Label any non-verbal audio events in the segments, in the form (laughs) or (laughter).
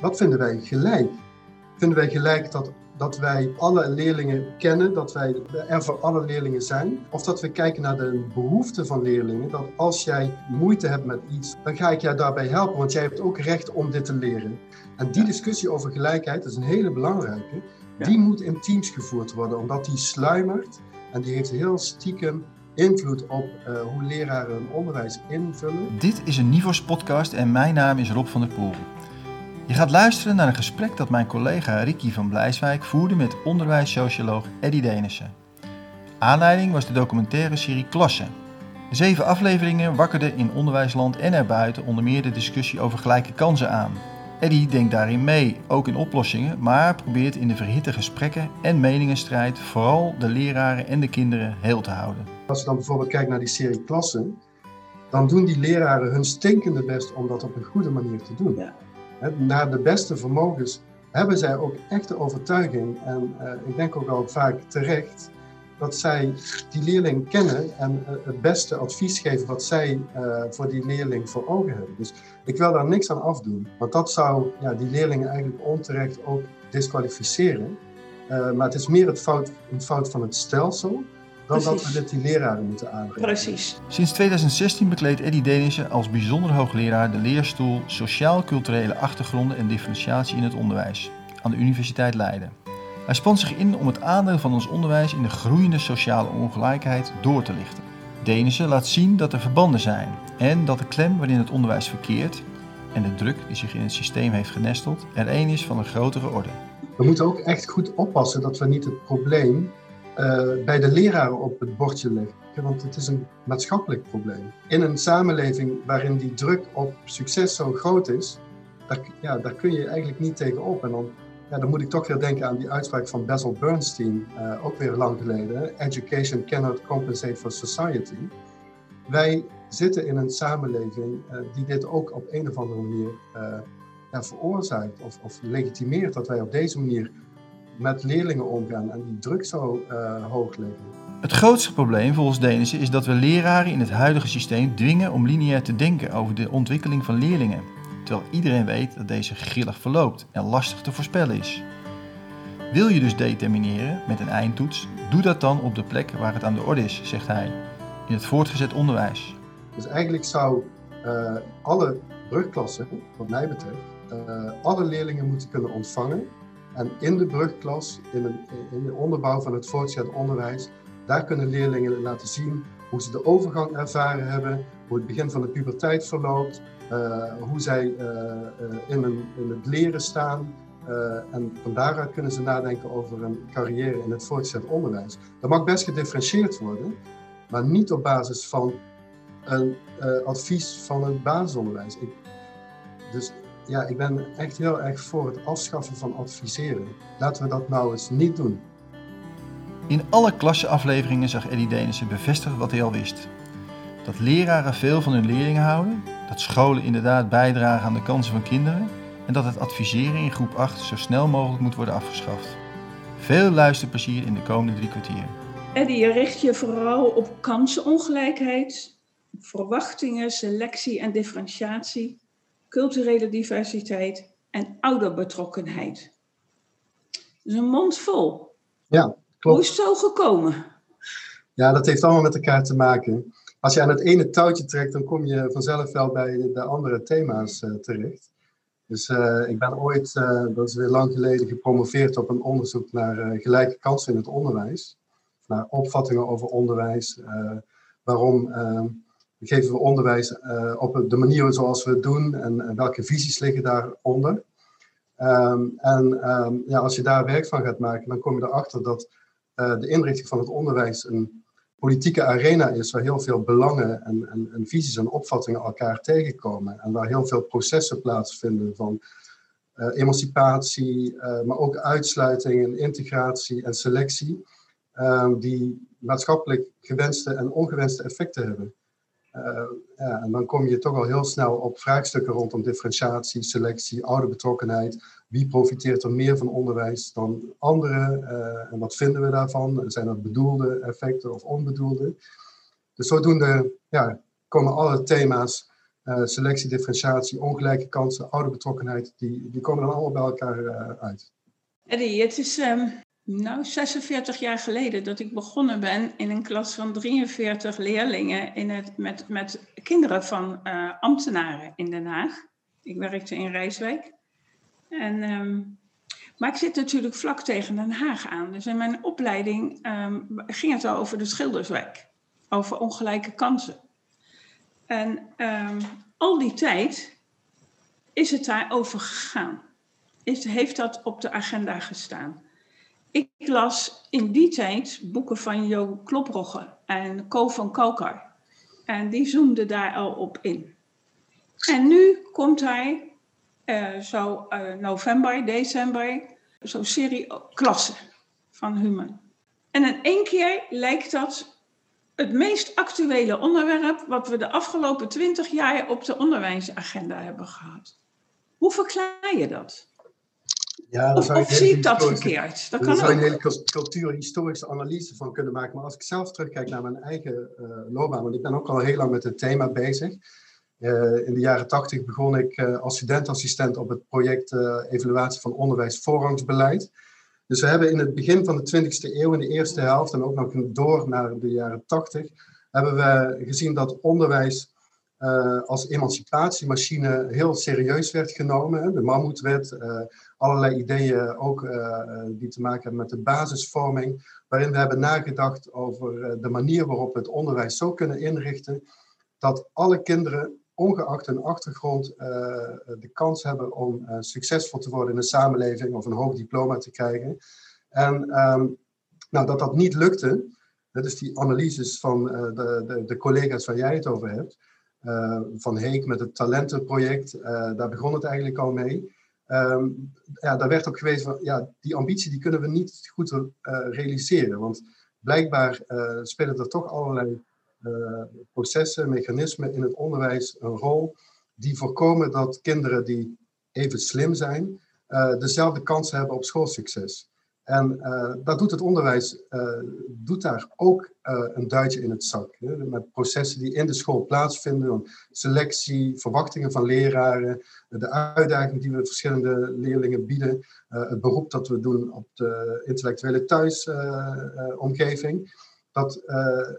wat vinden wij gelijk? Vinden wij gelijk dat, dat wij alle leerlingen kennen, dat wij er voor alle leerlingen zijn? Of dat we kijken naar de behoeften van leerlingen, dat als jij moeite hebt met iets, dan ga ik jou daarbij helpen, want jij hebt ook recht om dit te leren. En die discussie over gelijkheid is een hele belangrijke. Die moet in teams gevoerd worden, omdat die sluimert en die heeft heel stiekem invloed op uh, hoe leraren hun onderwijs invullen. Dit is een Nivos podcast en mijn naam is Rob van der Poel. Je gaat luisteren naar een gesprek dat mijn collega Ricky van Blijswijk voerde met onderwijssocioloog Eddie Denissen. Aanleiding was de documentaire serie Klasse. De zeven afleveringen wakkerden in onderwijsland en erbuiten onder meer de discussie over gelijke kansen aan. Eddie denkt daarin mee, ook in oplossingen, maar probeert in de verhitte gesprekken en meningenstrijd vooral de leraren en de kinderen heel te houden. Als je dan bijvoorbeeld kijkt naar die serie klassen, dan doen die leraren hun stinkende best om dat op een goede manier te doen. Ja. Naar de beste vermogens hebben zij ook echte overtuiging en uh, ik denk ook al vaak terecht dat zij die leerling kennen en uh, het beste advies geven wat zij uh, voor die leerling voor ogen hebben. Dus ik wil daar niks aan afdoen, want dat zou ja, die leerlingen eigenlijk onterecht ook disqualificeren. maar het is meer het fout, een fout van het stelsel dan dat we dit die leraren moeten aanbrengen. Precies. Sinds 2016 bekleedt Eddie Denissen als bijzonder hoogleraar de leerstoel Sociaal-culturele achtergronden en differentiatie in het onderwijs aan de Universiteit Leiden. Hij spant zich in om het aandeel van ons onderwijs in de groeiende sociale ongelijkheid door te lichten. Denissen laat zien dat er verbanden zijn en dat de klem waarin het onderwijs verkeert en de druk die zich in het systeem heeft genesteld er een is van een grotere orde. We moeten ook echt goed oppassen dat we niet het probleem uh, bij de leraren op het bordje leggen. Want het is een maatschappelijk probleem. In een samenleving waarin die druk op succes zo groot is, daar, ja, daar kun je eigenlijk niet tegenop. En dan, ja, dan moet ik toch weer denken aan die uitspraak van Basil Bernstein, uh, ook weer lang geleden. Education cannot compensate for society. Wij zitten in een samenleving uh, die dit ook op een of andere manier veroorzaakt of, of legitimeert dat wij op deze manier met leerlingen omgaan en die druk zo uh, hoog leggen. Het grootste probleem volgens Denissen is dat we leraren in het huidige systeem dwingen om lineair te denken over de ontwikkeling van leerlingen, terwijl iedereen weet dat deze grillig verloopt en lastig te voorspellen is. Wil je dus determineren met een eindtoets, doe dat dan op de plek waar het aan de orde is, zegt hij, in het voortgezet onderwijs. Dus eigenlijk zou uh, alle brugklassen, wat mij betreft, uh, alle leerlingen moeten kunnen ontvangen en in de brugklas, in, een, in de onderbouw van het voortgezet onderwijs, daar kunnen leerlingen laten zien hoe ze de overgang ervaren hebben, hoe het begin van de puberteit verloopt, uh, hoe zij uh, in, een, in, het leren staan. En van daaruit kunnen ze nadenken over een carrière in het voortgezet onderwijs. Dat mag best gedifferentieerd worden, maar niet op basis van een advies van het basisonderwijs. Dus ja, ik ben echt heel erg voor het afschaffen van adviseren. Laten we dat nou eens niet doen. In alle klasseafleveringen zag Eddie Denissen bevestigd wat hij al wist. Dat leraren veel van hun leerlingen houden, dat scholen inderdaad bijdragen aan de kansen van kinderen en dat het adviseren in groep 8 zo snel mogelijk moet worden afgeschaft. Veel luisterplezier in de komende drie kwartier. Eddie, je richt je vooral op kansenongelijkheid, verwachtingen, selectie en differentiatie culturele diversiteit en ouderbetrokkenheid. Dat is een mond vol. Ja, klopt. Hoe is het zo gekomen? Ja, dat heeft allemaal met elkaar te maken. Als je aan het ene touwtje trekt, dan kom je vanzelf wel bij de andere thema's uh, terecht. Dus uh, ik ben ooit, uh, dat is weer lang geleden, gepromoveerd op een onderzoek naar gelijke kansen in het onderwijs. Naar opvattingen over onderwijs. waarom geven we onderwijs uh, op de manier zoals we het doen en, welke visies liggen daaronder. Um, en um, ja, als je daar werk van gaat maken, dan kom je erachter dat uh, de inrichting van het onderwijs een politieke arena is waar heel veel belangen en, en, en, visies en opvattingen elkaar tegenkomen. En waar heel veel processen plaatsvinden van uh, emancipatie, maar ook uitsluiting en integratie en selectie, ehm, die maatschappelijk gewenste en ongewenste effecten hebben. Uh, ja, en dan kom je toch al heel snel op vraagstukken rondom differentiatie, selectie, ouderbetrokkenheid. Wie profiteert er meer van onderwijs dan anderen? Uh, en wat vinden we daarvan? Zijn dat bedoelde effecten of onbedoelde? Dus zodoende ja, komen alle thema's selectie, differentiatie, ongelijke kansen, ouderbetrokkenheid, die, die komen dan allemaal bij elkaar uit. Eddie, het is um, nou 46 jaar geleden dat ik begonnen ben in een klas van 43 leerlingen in het, met, met kinderen van ambtenaren in Den Haag. Ik werkte in Rijswijk. En um, maar ik zit natuurlijk vlak tegen Den Haag aan. Dus in mijn opleiding ehm, ging het al over de Schilderswijk. Over ongelijke kansen. En ehm, al die tijd is het daar over gegaan. Is, heeft dat op de agenda gestaan. Ik las in die tijd boeken van Jo Kloprogge en Co van Kalkar. En die zoomde daar al op in. En nu komt hij uh, zo uh, november, december, zo'n serie klassen van Human. En in één keer lijkt dat het meest actuele onderwerp wat we de afgelopen twintig jaar op de onderwijsagenda hebben gehad. Hoe verklaar je dat? Ja, of, of zie ik dat verkeerd? Dat daar zou je een hele cultuurhistorische analyse van kunnen maken. Maar als ik zelf terugkijk naar mijn eigen uh, loopbaan, want ik ben ook al heel lang met het thema bezig. Uh, in de jaren tachtig begon ik uh, als studentassistent op het project Evaluatie van Onderwijs Voorrangsbeleid. Dus we hebben in het begin van de 20e eeuw, in de eerste helft en ook nog door naar de jaren 80, hebben we gezien dat onderwijs als emancipatiemachine heel serieus werd genomen. De Mammoetwet, allerlei ideeën ook die te maken hebben met de basisvorming, waarin we hebben nagedacht over de manier waarop we het onderwijs zo kunnen inrichten dat alle kinderen ongeacht hun achtergrond uh, de kans hebben om uh, succesvol te worden in de samenleving of een hoog diploma te krijgen. En um, nou, dat dat niet lukte, dus die analyses van uh, de, de, de, collega's waar jij het over hebt, van Heek met het talentenproject, daar begon het eigenlijk al mee. Um, ja, daar werd ook geweest van, ja, die ambitie die kunnen we niet goed realiseren, want blijkbaar spelen er toch allerlei uh, processen, mechanismen in het onderwijs een rol die voorkomen dat kinderen die even slim zijn, uh, dezelfde kans hebben op schoolsucces. En uh, dat doet het onderwijs, doet daar ook een duitje in het zak. Hè? Met processen die in de school plaatsvinden, selectie, verwachtingen van leraren, de uitdaging die we verschillende leerlingen bieden, het beroep dat we doen op de intellectuele thuisomgeving dat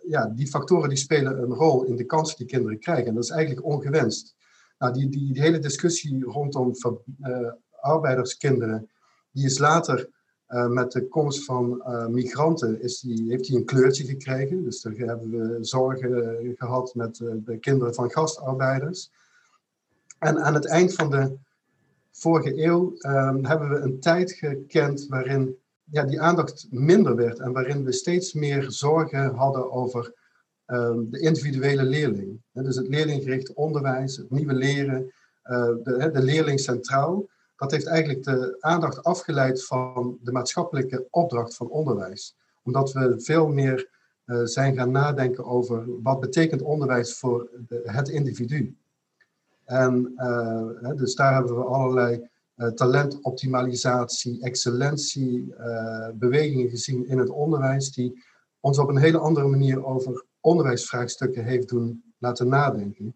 ja, die factoren die spelen een rol in de kansen die kinderen krijgen. En dat is eigenlijk ongewenst. Nou, die, die, die hele discussie rondom arbeiderskinderen, die is later uh, met de komst van migranten, is die, heeft die een kleurtje gekregen. Dus daar hebben we zorgen gehad met de kinderen van gastarbeiders. En aan het eind van de vorige eeuw hebben we een tijd gekend waarin ja, die aandacht minder werd en waarin we steeds meer zorgen hadden over ehm, de individuele leerling. dus het leerlinggericht onderwijs, het nieuwe leren, de, de leerling centraal. Dat heeft eigenlijk de aandacht afgeleid van de maatschappelijke opdracht van onderwijs. Omdat we veel meer uh, zijn gaan nadenken over wat betekent onderwijs voor de, het individu. En uh, dus daar hebben we allerlei uh, talentoptimalisatie, excellentie, bewegingen gezien in het onderwijs, die ons op een hele andere manier over onderwijsvraagstukken heeft doen laten nadenken.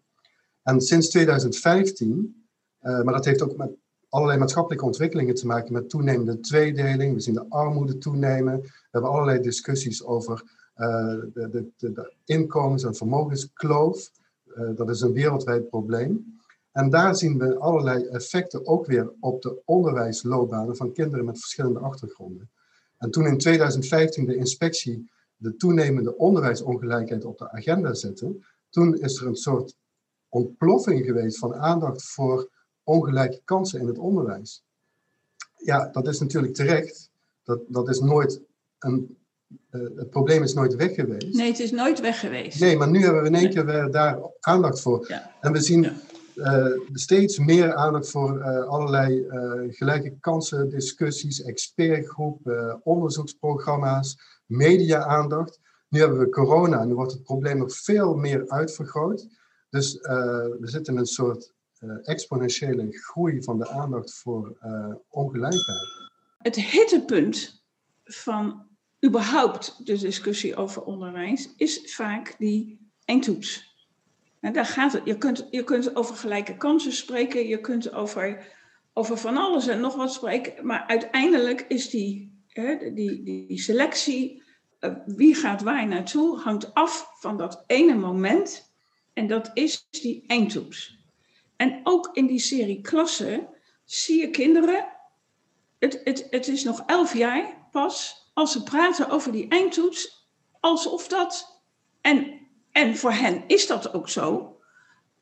En sinds 2015, uh, eh, maar dat heeft ook met allerlei maatschappelijke ontwikkelingen te maken met toenemende tweedeling. We zien de armoede toenemen. We hebben allerlei discussies over de, de, de, inkomens- en vermogenskloof. dat is een wereldwijd probleem. En daar zien we allerlei effecten ook weer op de onderwijsloopbanen van kinderen met verschillende achtergronden. En toen in 2015 de inspectie de toenemende onderwijsongelijkheid op de agenda zette, toen is er een soort ontploffing geweest van aandacht voor ongelijke kansen in het onderwijs. Ja, dat is natuurlijk terecht. Dat, dat is nooit een, uh, het probleem is nooit weg geweest. Nee, het is nooit weg geweest. Nee, maar nu hebben we in één keer daar aandacht voor. Ja. En we zien uh, steeds meer aandacht voor uh, allerlei gelijke kansen, discussies, expertgroepen, onderzoeksprogramma's, media-aandacht. Nu hebben we corona en nu wordt het probleem nog veel meer uitvergroot. Dus we zitten in een soort exponentiële groei van de aandacht voor ongelijkheid. Het hittepunt van überhaupt de discussie over onderwijs is vaak die eindtoets En daar gaat het. Je kunt, je kunt over gelijke kansen spreken, je kunt over, over van alles en nog wat spreken, maar uiteindelijk is die, hè, die, die, selectie, uh, wie gaat waar naartoe, hangt af van dat ene moment en dat is die eindtoets. En ook in die serie klassen zie je kinderen, het, het, het is nog elf jaar pas, als ze praten over die eindtoets, alsof dat, en, en voor hen is dat ook zo,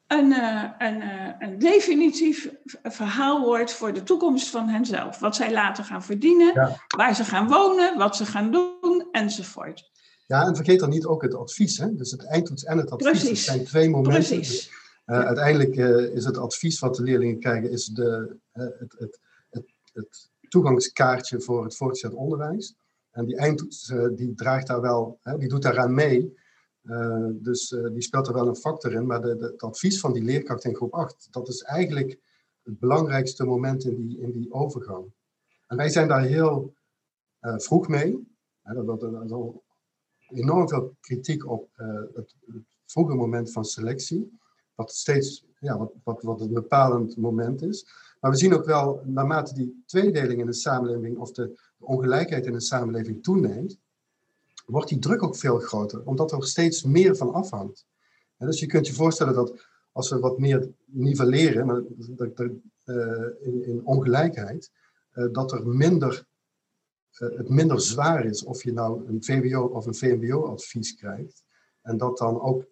een, een, uh, een definitief verhaal wordt voor de toekomst van henzelf. Wat zij later gaan verdienen, ja. waar ze gaan wonen, wat ze gaan doen, enzovoort. Ja, en vergeet dan niet ook het advies. Hè? Dus het eindtoets en het advies. Precies. Dat zijn twee momenten. Precies. Ja. Uiteindelijk is het advies wat de leerlingen krijgen, is de, het, het, het, het toegangskaartje voor het voortgezet onderwijs. En die eindtoets die draagt daar wel, hè, die doet daaraan mee. Uh, dus uh, die speelt er wel een factor in. Maar de, de, het advies van die leerkracht in groep 8, dat is eigenlijk het belangrijkste moment in die, in die overgang. En wij zijn daar heel vroeg mee. Hè, dat, dat, enorm veel kritiek op het, het, vroege moment van selectie. Wat steeds ja, wat, wat, wat een bepalend moment is. Maar we zien ook wel, naarmate die tweedeling in de samenleving of de, ongelijkheid in de samenleving toeneemt, wordt die druk ook veel groter, omdat er steeds meer van afhangt. En dus je kunt je voorstellen dat als we wat meer nivelleren in, in ongelijkheid, dat er minder, het minder zwaar is of je nou een VWO of een VMBO-advies krijgt. En dat dan ook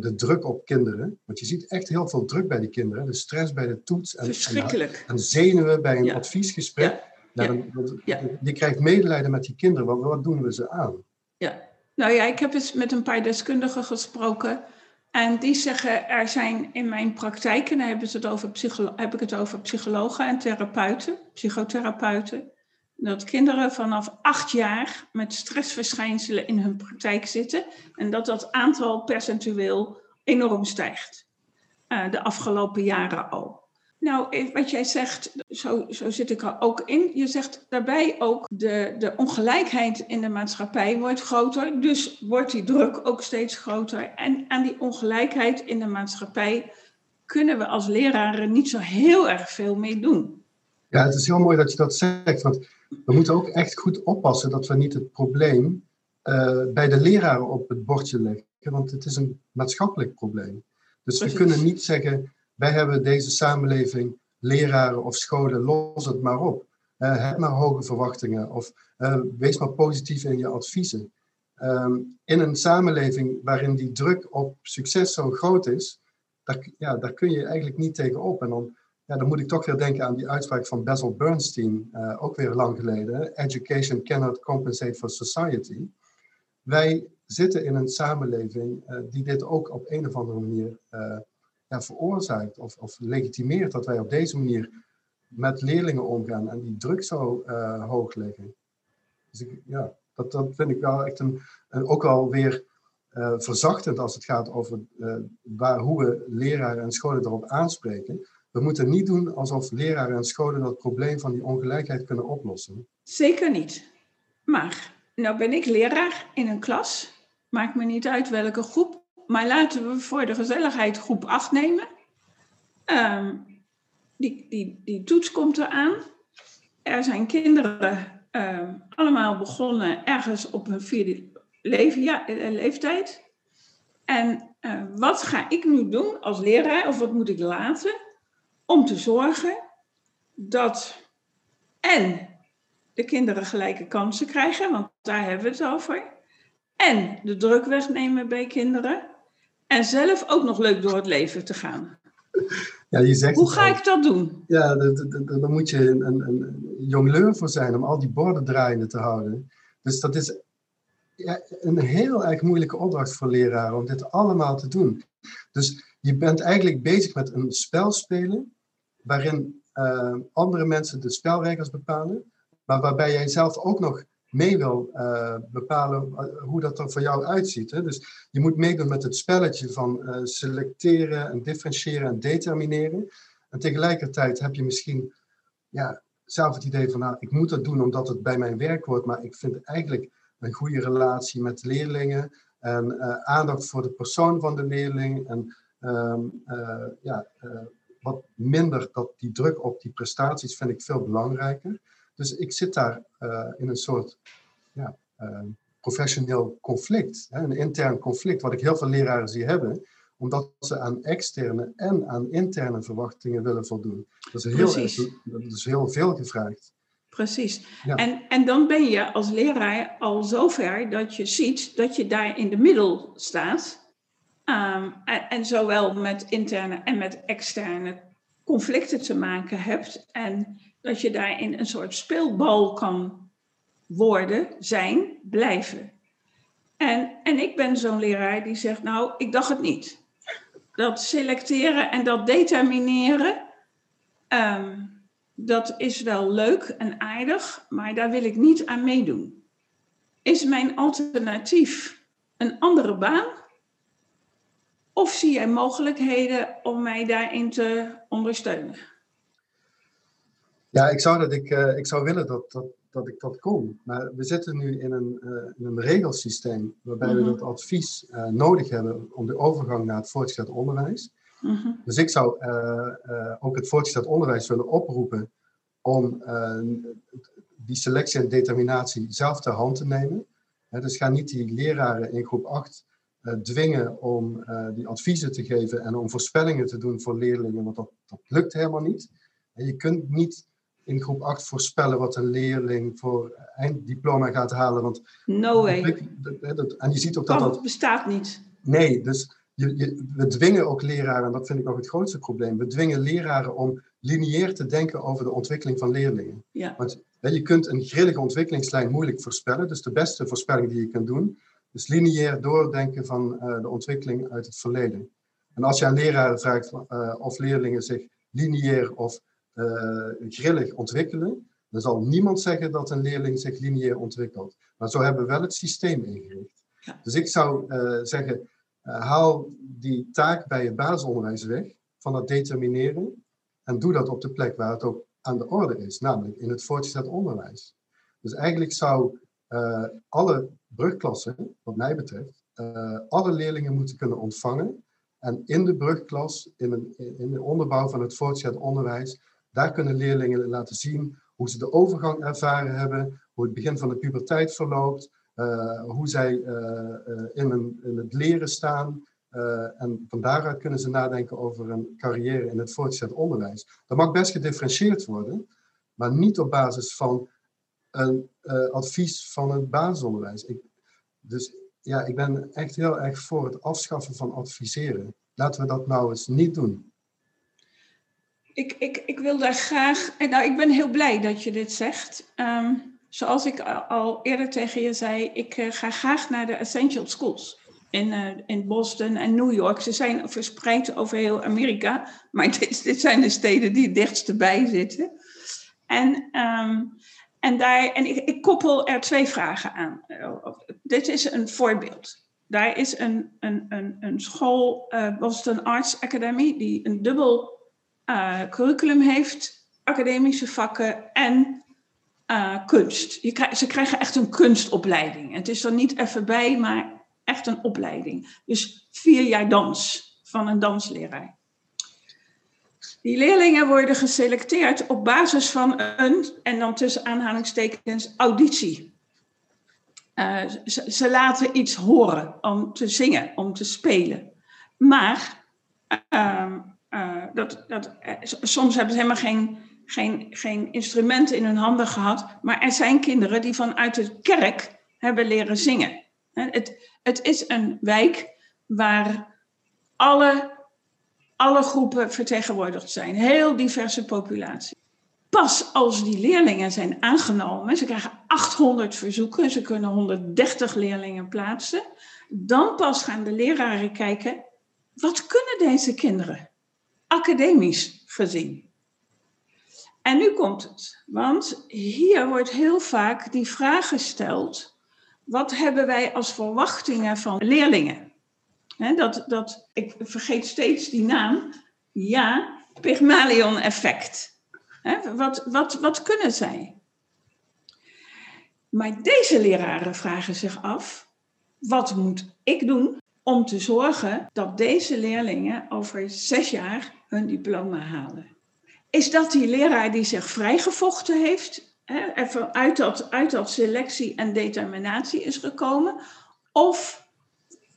de druk op kinderen, want je ziet echt heel veel druk bij die kinderen, de stress bij de toets en, en, en zenuwen bij een ja. adviesgesprek. Ja. Dan, ja. Je krijgt medelijden met die kinderen, wat, wat doen we ze aan? Ja, nou ja, ik heb eens met een paar deskundigen gesproken. En die zeggen, er zijn in mijn praktijk, en dan hebben ze het over heb ik het over psychologen en therapeuten, psychotherapeuten, dat kinderen vanaf acht jaar met stressverschijnselen in hun praktijk zitten en dat dat aantal percentueel enorm stijgt. Uh, de afgelopen jaren al. Nou, wat jij zegt, zo, zo zit ik er ook in. Je zegt daarbij ook de, de ongelijkheid in de maatschappij wordt groter. Dus wordt die druk ook steeds groter. En aan die ongelijkheid in de maatschappij kunnen we als leraren niet zo heel erg veel mee doen. Ja, het is heel mooi dat je dat zegt. Want we moeten ook echt goed oppassen dat we niet het probleem uh, bij de leraren op het bordje leggen. Want het is een maatschappelijk probleem. Dus Precies. we kunnen niet zeggen wij hebben deze samenleving, leraren of scholen, los het maar op. Uh, heb maar hoge verwachtingen of uh, wees maar positief in je adviezen. Um, in een samenleving waarin die druk op succes zo groot is, daar, ja, daar kun je eigenlijk niet tegenop. En dan, ja, dan moet ik toch weer denken aan die uitspraak van Basil Bernstein, uh, ook weer lang geleden. Education cannot compensate for society. Wij zitten in een samenleving die dit ook op een of andere manier ja, veroorzaakt of, of legitimeert dat wij op deze manier met leerlingen omgaan en die druk zo hoog leggen. Dus ik, ja, dat, dat vind ik wel echt een, een ook wel weer uh, verzachtend als het gaat over waar, hoe we leraren en scholen erop aanspreken. We moeten niet doen alsof leraren en scholen dat probleem van die ongelijkheid kunnen oplossen. Zeker niet. Maar, nou ben ik leraar in een klas. Maakt me niet uit welke groep maar laten we voor de gezelligheid groep 8 nemen. Um, die, die, die toets komt eraan. Er zijn kinderen um, allemaal begonnen ergens op hun vierde leven, ja, leeftijd. En uh, wat ga ik nu doen als leraar, of wat moet ik laten, om te zorgen dat en de kinderen gelijke kansen krijgen, want daar hebben we het over, en de druk wegnemen bij kinderen, en zelf ook nog leuk door het leven te gaan. Ja, je zegt Hoe ga ik dat doen? Ja, daar moet je een, een, een jongleur voor zijn om al die borden draaiende te houden. Dus dat is een heel erg moeilijke opdracht voor leraren om dit allemaal te doen. Dus je bent eigenlijk bezig met een spel spelen waarin uh, andere mensen de spelregels bepalen, maar waarbij jij zelf ook nog mee wil uh, bepalen eh, hoe dat er voor jou uitziet. Hè? Dus je moet meedoen met het spelletje van selecteren en differentiëren en determineren. En tegelijkertijd heb je misschien ja, zelf het idee van, nou, ik moet dat doen omdat het bij mijn werk hoort, maar ik vind eigenlijk een goede relatie met leerlingen en aandacht voor de persoon van de leerling en ehm, ja, wat minder dat die druk op die prestaties vind ik veel belangrijker. Dus ik zit daar in een soort ja, ehm, professioneel conflict, hè, een intern conflict, wat ik heel veel leraren zie hebben, omdat ze aan externe en aan interne verwachtingen willen voldoen. Dat is heel, dat is heel veel gevraagd. Precies. En, en dan ben je als leraar al zover dat je ziet dat je daar in de middel staat. Ehm, en, en, zowel met interne en met externe conflicten te maken hebt. En dat je daarin een soort speelbal kan worden, zijn, blijven. En, en ik ben zo'n leraar die zegt, nou, ik dacht het niet. Dat selecteren en dat determineren, ehm, dat is wel leuk en aardig, maar daar wil ik niet aan meedoen. Is mijn alternatief een andere baan? Of zie jij mogelijkheden om mij daarin te ondersteunen? Ja, ik zou, dat ik, uh, ik zou willen dat, dat, dat ik dat kon. Maar we zitten nu in een, uh, in een regelsysteem waarbij we mhm. dat advies uh, nodig hebben om de overgang naar het voortgezet onderwijs. Mhm. Dus ik zou uh, ook het voortgezet onderwijs willen oproepen om die selectie en determinatie zelf ter hand te nemen. dus ga niet die leraren in groep 8 dwingen om die adviezen te geven en om voorspellingen te doen voor leerlingen, want dat, dat lukt helemaal niet. En je kunt niet in groep 8 voorspellen wat een leerling voor einddiploma gaat halen. Want no way. en je ziet ook dat dat... bestaat niet. Nee, dus je, je, we dwingen ook leraren, en dat vind ik nog het grootste probleem, we dwingen leraren om lineair te denken over de ontwikkeling van leerlingen. Ja. Want je kunt een grillige ontwikkelingslijn moeilijk voorspellen, dus de beste voorspelling die je kunt doen, is lineair doordenken van uh, de ontwikkeling uit het verleden. En als je aan leraren vraagt uh, of leerlingen zich lineair of uh, grillig ontwikkelen, dan zal niemand zeggen dat een leerling zich lineair ontwikkelt. Maar zo hebben we wel het systeem ingericht. Dus ik zou zeggen, haal die taak bij het basisonderwijs weg, van het determineren, en doe dat op de plek waar het ook aan de orde is, namelijk in het voortgezet onderwijs. Dus eigenlijk zou alle brugklassen, wat mij betreft, alle leerlingen moeten kunnen ontvangen en in de brugklas, in, een, in de onderbouw van het voortgezet onderwijs, daar kunnen leerlingen laten zien hoe ze de overgang ervaren hebben, hoe het begin van de puberteit verloopt, hoe zij uh, in, een, in, het leren staan. en van daaruit kunnen ze nadenken over een carrière in het voortgezet onderwijs. Dat mag best gedifferentieerd worden, maar niet op basis van een advies van het basisonderwijs. Ik, dus ja, ik ben echt heel erg voor het afschaffen van adviseren. Laten we dat nou eens niet doen ik, ik, ik wil daar graag. Nou, ik ben heel blij dat je dit zegt. Ehm, zoals ik al eerder tegen je zei, ik uh, ga graag naar de Essential Schools in, uh, in Boston en New York. Ze zijn verspreid over heel Amerika, (laughs) maar dit, dit zijn de steden die het dichtst bij zitten. En, um, en, daar, en ik, ik, koppel er twee vragen aan. Uh, dit is een voorbeeld. Daar is een, een, een, een school, Boston Arts Academy, die een dubbel uh, curriculum heeft, academische vakken en uh, kunst. Je ze krijgen echt een kunstopleiding. Het is er niet even bij, maar echt een opleiding. Dus vier jaar dans van een dansleraar. Die leerlingen worden geselecteerd op basis van een, en dan tussen aanhalingstekens, auditie. Uh, ze, laten iets horen om te zingen, om te spelen. Maar uh, uh, dat, dat, eh, soms hebben ze helemaal geen, geen, geen instrumenten in hun handen gehad. Maar er zijn kinderen die vanuit de kerk hebben leren zingen. Het, het is een wijk waar alle, alle groepen vertegenwoordigd zijn. Heel diverse populatie. Pas als die leerlingen zijn aangenomen, ze krijgen 800 verzoeken, ze kunnen 130 leerlingen plaatsen. Dan pas gaan de leraren kijken, wat kunnen deze kinderen? academisch gezien. En nu komt het, want hier wordt heel vaak die vraag gesteld: wat hebben wij als verwachtingen van leerlingen? dat, dat, ik vergeet steeds die naam. Ja, Pygmalion-effect. wat, wat, wat kunnen zij? Maar deze leraren vragen zich af: wat moet ik doen om te zorgen dat deze leerlingen over zes jaar hun diploma halen. Is dat die leraar die zich vrijgevochten heeft, hè, even uit dat, uit dat selectie en determinatie is gekomen? Of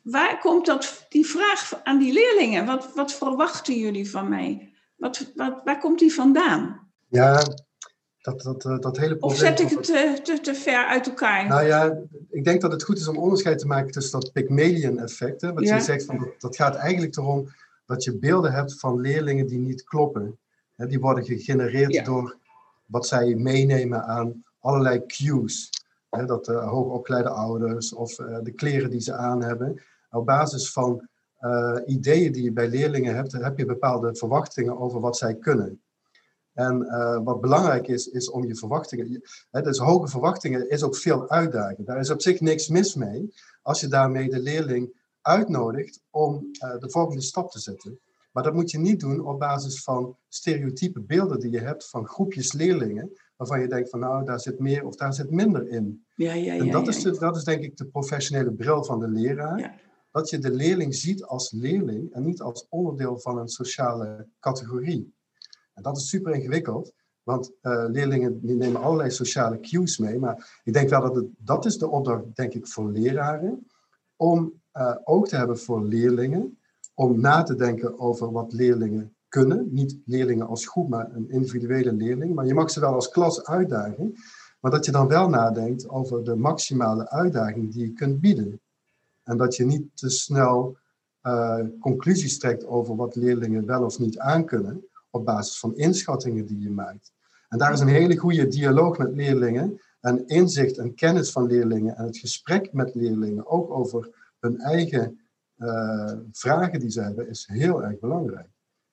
waar komt dat, die vraag aan die leerlingen? Wat, wat verwachten jullie van mij? Wat, wat, waar komt die vandaan? Ja, dat, dat, eh, dat hele probleem... Of zet ik het te, te, te, ver uit elkaar? Nou ja, ik denk dat het goed is om onderscheid te maken tussen dat Pygmalion-effect. Wat je zegt, van, dat, dat gaat eigenlijk erom dat je beelden hebt van leerlingen die niet kloppen. Hè, die worden gegenereerd door wat zij meenemen aan allerlei cues. Hè, dat de hoogopgeleide ouders of uh, de kleren die ze aan hebben. Op basis van uh, ideeën die je bij leerlingen hebt, heb je bepaalde verwachtingen over wat zij kunnen. En uh, wat belangrijk is, is om je verwachtingen. Hè, dus hoge verwachtingen is ook veel uitdaging. Daar is op zich niks mis mee als je daarmee de leerling uitnodigt om uh, de volgende stap te zetten. Maar dat moet je niet doen op basis van stereotype beelden die je hebt van groepjes leerlingen, waarvan je denkt van nou, daar zit meer of daar zit minder in. Ja, ja, ja, en dat, Is de, dat is denk ik de professionele bril van de leraar. Dat je de leerling ziet als leerling en niet als onderdeel van een sociale categorie. En dat is super ingewikkeld, want uh, leerlingen die nemen allerlei sociale cues mee. Maar ik denk wel dat het, dat is de opdracht, denk ik, voor leraren. Om uh, oog te hebben voor leerlingen. Om na te denken over wat leerlingen kunnen. Niet leerlingen als groep, maar een individuele leerling. Maar je mag ze wel als klas uitdagen. Maar dat je dan wel nadenkt over de maximale uitdaging die je kunt bieden. En dat je niet te snel uh, conclusies trekt over wat leerlingen wel of niet aankunnen op basis van inschattingen die je maakt. En daar is een hele goede dialoog met leerlingen en inzicht en kennis van leerlingen en het gesprek met leerlingen, ook over hun eigen uh, vragen die ze hebben, is heel erg belangrijk.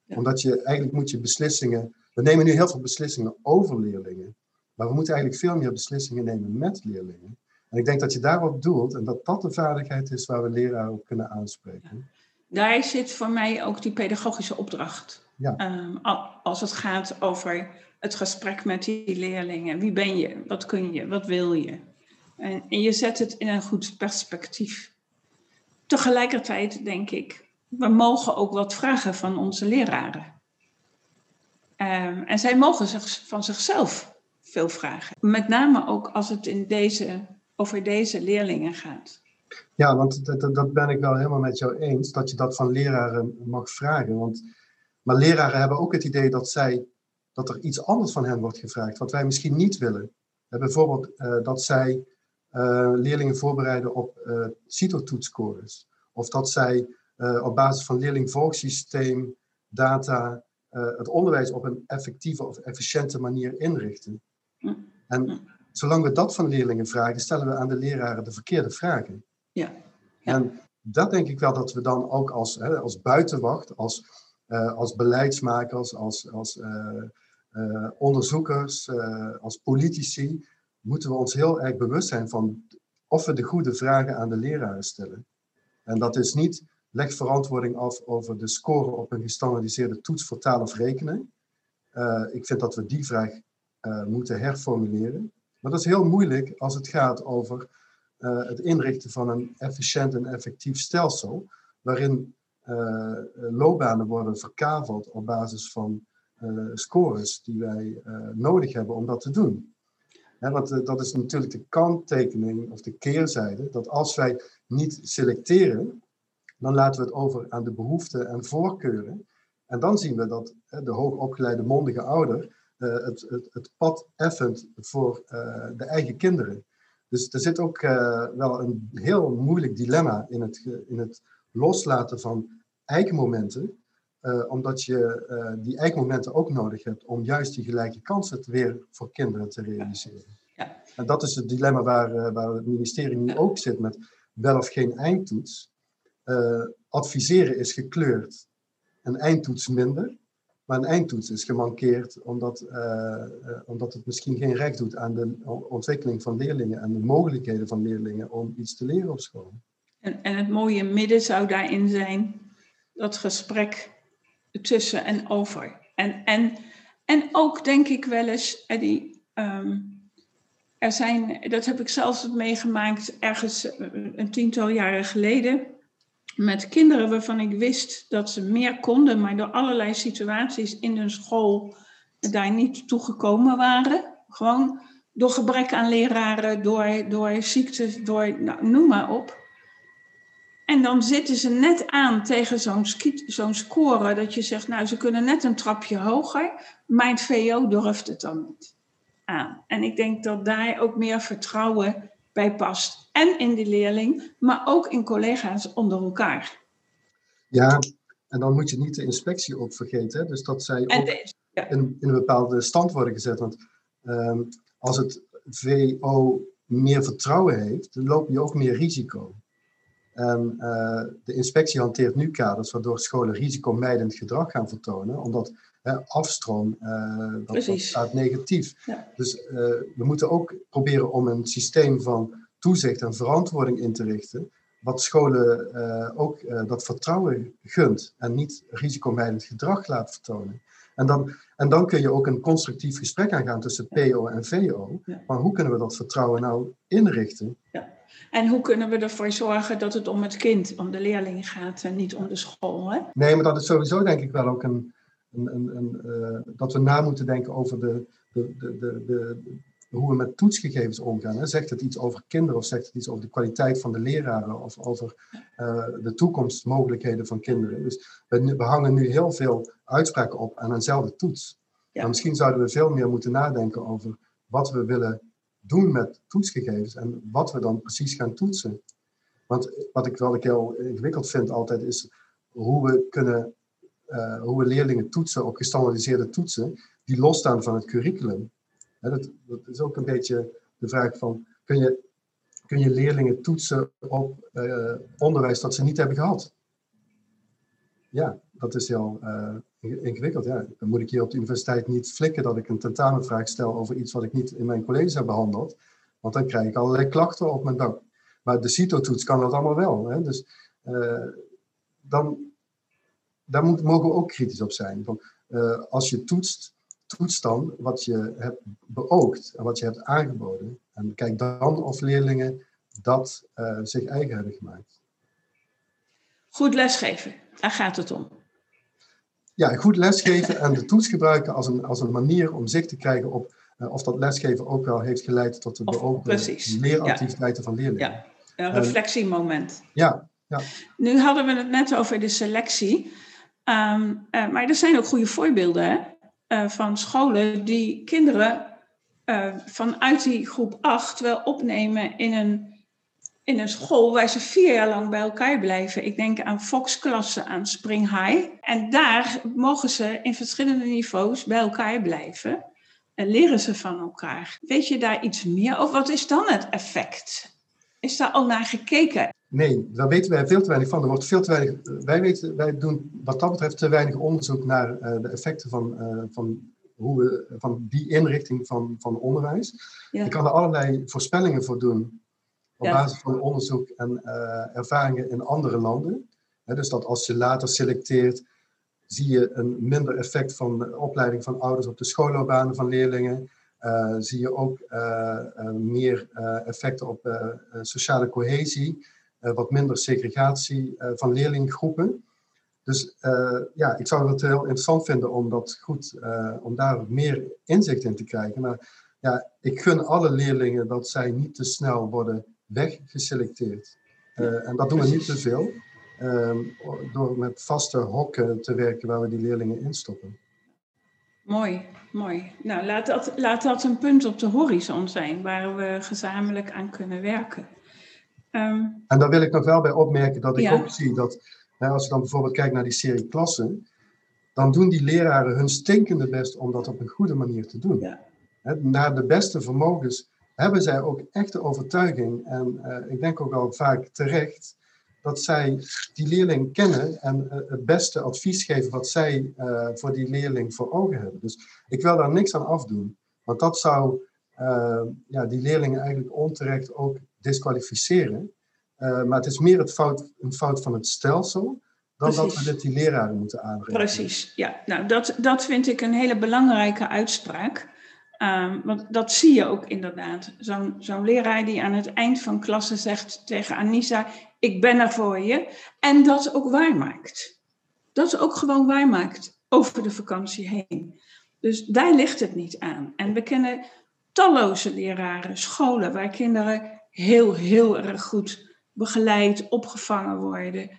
Omdat je eigenlijk moet je beslissingen, we nemen nu heel veel beslissingen over leerlingen, maar we moeten eigenlijk veel meer beslissingen nemen met leerlingen. En ik denk dat je daarop doelt en dat dat de vaardigheid is waar we leraren op kunnen aanspreken. Daar zit voor mij ook die pedagogische opdracht. Ja. Ehm, als het gaat over het gesprek met die leerlingen. Wie ben je? Wat kun je? Wat wil je? En, en je zet het in een goed perspectief. Tegelijkertijd denk ik, we mogen ook wat vragen van onze leraren. Um, en zij mogen zich, van zichzelf veel vragen. Met name ook als het in deze, over deze leerlingen gaat. Ja, want dat, dat ben ik wel helemaal met jou eens, dat je dat van leraren mag vragen. Want maar leraren hebben ook het idee dat, zij, dat er iets anders van hen wordt gevraagd, wat wij misschien niet willen. bijvoorbeeld uh, dat zij uh, leerlingen voorbereiden op uh, CITO-toetscores. Of dat zij op basis van leerlingvolgsysteem, data, het onderwijs op een effectieve of efficiënte manier inrichten. En zolang we dat van leerlingen vragen, stellen we aan de leraren de verkeerde vragen. Ja. ja. En dat denk ik wel dat we dan ook als, hè, als buitenwacht, als als beleidsmakers, als, als onderzoekers, als politici, moeten we ons heel erg bewust zijn van of we de goede vragen aan de leraren stellen. En dat is niet leg verantwoording af over de score op een gestandardiseerde toets voor taal of rekenen. ik vind dat we die vraag moeten herformuleren. Maar dat is heel moeilijk als het gaat over het inrichten van een efficiënt en effectief stelsel, waarin loopbanen worden verkaveld op basis van scores die wij nodig hebben om dat te doen. Want dat is natuurlijk de kanttekening of de keerzijde, dat als wij niet selecteren, dan laten we het over aan de behoeften en voorkeuren. En dan zien we dat de hoogopgeleide mondige ouder het, het, het, pad effent voor de eigen kinderen. Dus er zit ook wel een heel moeilijk dilemma in het, in het loslaten van eikmomenten, uh, omdat je uh, die eikmomenten ook nodig hebt om juist die gelijke kansen weer voor kinderen te realiseren. Ja. En dat is het dilemma waar, uh, waar het ministerie nu ook zit met wel of geen eindtoets. adviseren is gekleurd, een eindtoets minder. Maar een eindtoets is gemankeerd omdat, omdat het misschien geen recht doet aan de ontwikkeling van leerlingen en de mogelijkheden van leerlingen om iets te leren op school. En, en het mooie midden zou daarin zijn dat gesprek tussen en over. En, en, en ook denk ik wel eens, Eddie, ehm, er zijn, dat heb ik zelfs meegemaakt ergens een tiental jaren geleden. met kinderen waarvan ik wist dat ze meer konden, maar door allerlei situaties in hun school daar niet toegekomen waren. Gewoon door gebrek aan leraren, door, door ziekte, door nou, noem maar op. En dan zitten ze net aan tegen zo'n zo'n score dat je zegt, nou ze kunnen net een trapje hoger, maar het VO durft het dan niet aan. En ik denk dat daar ook meer vertrouwen bij past. En in de leerling, maar ook in collega's onder elkaar. Ja, en dan moet je niet de inspectie ook vergeten. Dus dat zij ook in, in, een bepaalde stand worden gezet. Want ehm, als het VO meer vertrouwen heeft, dan loop je ook meer risico. En uh, de inspectie hanteert nu kaders waardoor scholen risicomijdend gedrag gaan vertonen, omdat hè, afstroom uh, dat, dat, staat negatief. Ja. Dus uh, we moeten ook proberen om een systeem van toezicht en verantwoording in te richten, wat scholen ook dat vertrouwen gunt en niet risicomijdend gedrag laat vertonen. En dan, en dan kun je ook een constructief gesprek aangaan tussen PO en VO. Maar hoe kunnen we dat vertrouwen nou inrichten? En hoe kunnen we ervoor zorgen dat het om het kind, om de leerling gaat en niet om de school? Hè? Nee, maar dat is sowieso denk ik wel ook een. een, een, een uh, dat we na moeten denken over de, de, de, de, de hoe we met toetsgegevens omgaan. Hè. Zegt het iets over kinderen of zegt het iets over de kwaliteit van de leraren of over uh, de toekomstmogelijkheden van kinderen? Dus we, we, hangen nu heel veel uitspraken op aan eenzelfde toets. Ja. Maar misschien zouden we veel meer moeten nadenken over wat we willen doen met toetsgegevens en wat we dan precies gaan toetsen. Want wat ik wel heel ingewikkeld vind altijd is hoe we kunnen, uh, hoe we leerlingen toetsen op gestandardiseerde toetsen die losstaan van het curriculum. dat, dat, is ook een beetje de vraag van, kun je, kun je leerlingen toetsen op uh, onderwijs dat ze niet hebben gehad? Ja, dat is heel uh, ingewikkeld. Ja. Dan moet ik hier op de universiteit niet flikken dat ik een tentamenvraag stel over iets wat ik niet in mijn college heb behandeld. Want dan krijg ik allerlei klachten op mijn dak. Maar de CITO-toets kan dat allemaal wel. Hè? Dus uh, dan, daar moet, mogen we ook kritisch op zijn. Van, uh, als je toetst, toets dan wat je hebt beoogd en wat je hebt aangeboden. En kijk dan of leerlingen dat uh, zich eigen hebben gemaakt. Goed lesgeven, daar gaat het om ja, goed lesgeven en de toets gebruiken als een, als een manier om zicht te krijgen op uh, of dat lesgeven ook wel heeft geleid tot de beoogde leeractiviteiten van leerlingen. Ja, een reflectiemoment. ja, ja. Nu hadden we het net over de selectie, um, uh, maar er zijn ook goede voorbeelden hè? Van scholen die kinderen vanuit die groep 8 wel opnemen in een in een school waar ze vier jaar lang bij elkaar blijven. Ik denk aan Fox-klassen, aan Spring High. En daar mogen ze in verschillende niveaus bij elkaar blijven. En leren ze van elkaar. Weet je daar iets meer over? Wat is dan het effect? Is daar al naar gekeken? Nee, daar weten wij veel te weinig van. Er wordt veel te weinig, wij, weten, wij doen wat dat betreft te weinig onderzoek naar uh, de effecten van, uh, van, hoe we, van die inrichting van, van onderwijs. Ja. Je kan er allerlei voorspellingen voor doen op basis van onderzoek en uh, ervaringen in andere landen. dus dat als je later selecteert, zie je een minder effect van de opleiding van ouders op de schoolloopbanen van leerlingen. Uh, zie je ook uh, meer effecten op sociale cohesie, wat minder segregatie van leerlinggroepen. Dus ja, ik zou het heel interessant vinden om, dat goed, om daar meer inzicht in te krijgen. Maar ja, ik gun alle leerlingen dat zij niet te snel worden weggeselecteerd. Uh, en dat doen we niet te veel, uh, door met vaste hokken te werken waar we die leerlingen instoppen. Mooi, mooi. Nou, laat dat, laat dat een punt op de horizon zijn waar we gezamenlijk aan kunnen werken. Um, en daar wil ik nog wel bij opmerken dat ik ja. ook zie dat, als je dan bijvoorbeeld kijkt naar die serie klassen, dan doen die leraren hun stinkende best om dat op een goede manier te doen. Ja. Naar de beste vermogens hebben zij ook echte overtuiging, en uh, ik denk ook al vaak terecht, dat zij die leerling kennen en uh, het beste advies geven wat zij uh, voor die leerling voor ogen hebben. Dus ik wil daar niks aan afdoen, want dat zou ja, die leerlingen eigenlijk onterecht ook disqualificeren. maar het is meer het fout, een fout van het stelsel dan Precies. dat we dit die leraren moeten aanbrengen. Precies, ja. Nou, dat, dat vind ik een hele belangrijke uitspraak. Um, want dat zie je ook inderdaad. Zo'n zo'n leraar die aan het eind van klasse zegt tegen Anissa: ik ben er voor je. En dat ook waarmaakt. Dat ook gewoon waarmaakt over de vakantie heen. Dus daar ligt het niet aan. En we kennen talloze leraren, scholen waar kinderen heel, heel erg goed begeleid, opgevangen worden.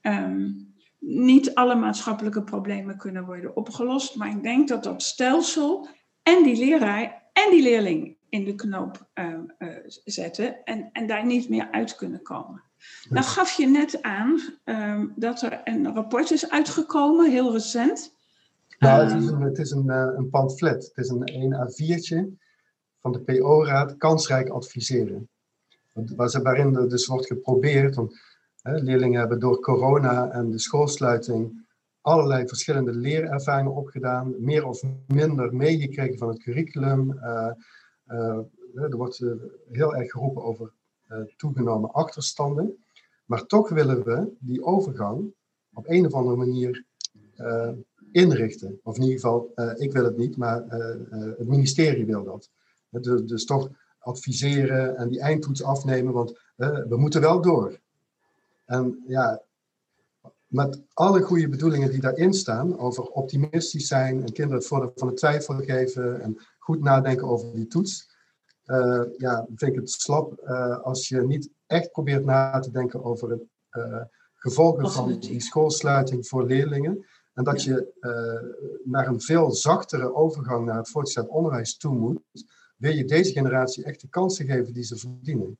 Ehm, niet alle maatschappelijke problemen kunnen worden opgelost, maar ik denk dat dat stelsel en die leraar en die leerling in de knoop uh, uh, zetten en, en daar niet meer uit kunnen komen. Nou gaf je net aan um, dat er een rapport is uitgekomen, heel recent. Nou, het is een, het is een, uh, een pamflet. Het is een 1 A4'tje van de PO-raad, kansrijk adviseren. Waarin er dus wordt geprobeerd, om, hè, leerlingen hebben door corona en de schoolsluiting allerlei verschillende leerervaringen opgedaan, meer of minder meegekregen van het curriculum. Uh, uh, er wordt heel erg geroepen over toegenomen achterstanden. Maar toch willen we die overgang op een of andere manier inrichten. Of in ieder geval, ik wil het niet, maar het ministerie wil dat. Dus, dus, toch adviseren en die eindtoets afnemen, want we moeten wel door. En ja, met alle goede bedoelingen die daarin staan, over optimistisch zijn en kinderen het voordeel van de twijfel geven en goed nadenken over die toets, uh, ja, vind ik het slap uh, als je niet echt probeert na te denken over het uh, gevolgen van die schoolsluiting voor leerlingen. En dat je naar een veel zachtere overgang naar het voortgezet onderwijs toe moet, wil je deze generatie echt de kansen geven die ze verdienen.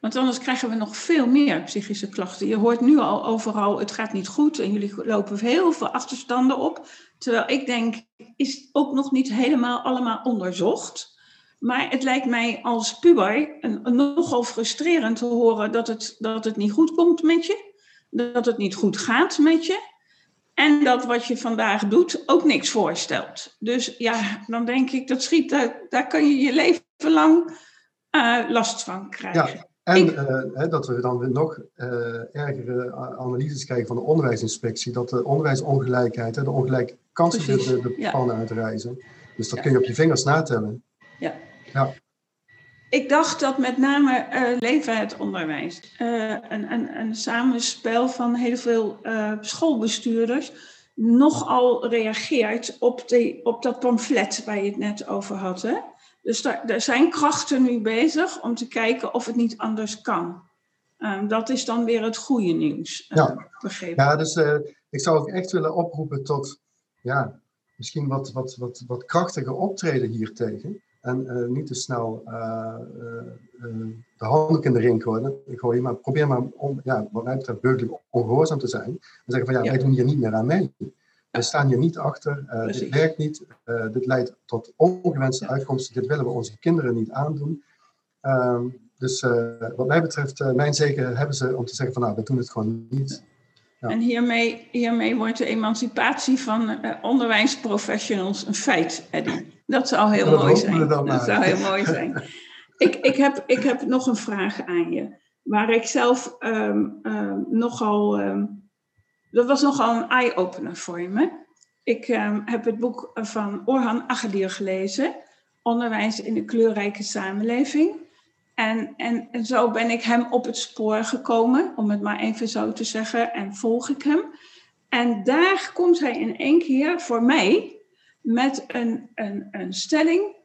Want anders krijgen we nog veel meer psychische klachten. Je hoort nu al overal, het gaat niet goed en jullie lopen heel veel achterstanden op. Terwijl ik denk, is ook nog niet helemaal allemaal onderzocht. Maar het lijkt mij als puber een, nogal frustrerend te horen dat het, dat het niet goed komt met je. Dat het niet goed gaat met je. En dat wat je vandaag doet ook niks voorstelt. Dus ja, dan denk ik, dat schiet, daar, daar kan je je leven lang uh, last van krijgen. Ja. En uh, dat we dan weer nog uh, ergere analyses krijgen van de onderwijsinspectie, dat de onderwijsongelijkheid, hè, de ongelijke kansen de, de, de ja. pannen uitreizen. Dus dat ja. kun je op je vingers natellen. Ja. ja. Ik dacht dat met name uh, Leven het Onderwijs, een, een, een samenspel van heel veel schoolbestuurders, nogal reageert op, die, op dat pamflet waar je het net over had. Hè? Dus daar, er zijn krachten nu bezig om te kijken of het niet anders kan. Um, dat is dan weer het goede nieuws. ja. begrepen. Ja, dus ik zou ook echt willen oproepen tot ja, misschien wat, wat, wat, wat krachtiger optreden hiertegen. En uh, niet te snel uh, uh, de handdoek in de ring gooien, maar probeer maar om, ja, wat mij betreft burgerlijk ongehoorzaam te zijn. En zeggen van ja, ja, wij doen hier niet meer aan mee. Wij staan hier niet achter, dit werkt niet, dit leidt tot ongewenste uitkomsten, dit willen we onze kinderen niet aandoen. Ehm, dus wat mij betreft, mijn zegen hebben ze om te zeggen van nou, we doen het gewoon niet. Ja. En hiermee, hiermee wordt de emancipatie van onderwijsprofessionals een feit, Eddie. Dat zou heel dat mooi zijn. Dat zou heel mooi (laughs) zijn. ik, ik, heb, ik heb nog een vraag aan je. Waar ik zelf um, um, nogal. Um, dat was nogal een eye-opener voor me. Ik heb het boek van Orhan Agadir gelezen. Onderwijs in de kleurrijke samenleving. En, en, en zo ben ik hem op het spoor gekomen, om het maar even zo te zeggen, en volg ik hem. En daar komt hij in één keer voor mij met een, een, een stelling.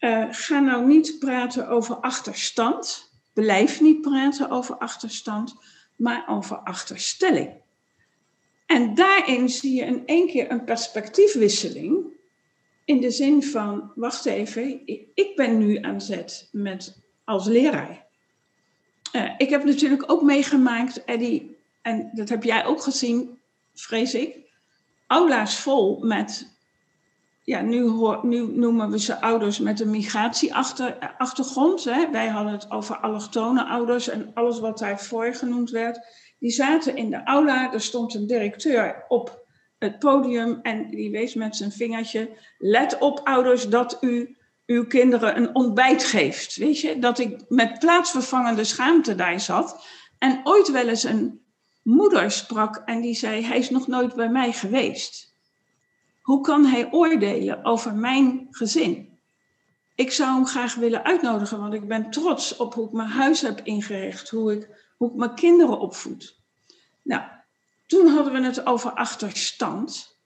Uh, ga nou niet praten over achterstand. Blijf niet praten over achterstand, maar over achterstelling. En daarin zie je in één keer een perspectiefwisseling. In de zin van, wacht even, ik ben nu aan zet met, als leraar. Uh, ik heb natuurlijk ook meegemaakt, Eddie, en dat heb jij ook gezien, vrees ik, aula's vol met ja, nu, nu, noemen we ze ouders met een migratieachtergrond. Hè. Wij hadden het over allochtone ouders en alles wat daarvoor genoemd werd. Die zaten in de aula, er stond een directeur op het podium en die wees met zijn vingertje: Let op, ouders, dat u uw kinderen een ontbijt geeft. Weet je, dat ik met plaatsvervangende schaamte daar zat en ooit wel eens een moeder sprak en die zei: Hij is nog nooit bij mij geweest. Hoe kan hij oordelen over mijn gezin? Ik zou hem graag willen uitnodigen, want ik ben trots op hoe ik mijn huis heb ingericht, hoe ik, hoe ik mijn kinderen opvoed. Nou, toen hadden we het over achterstand.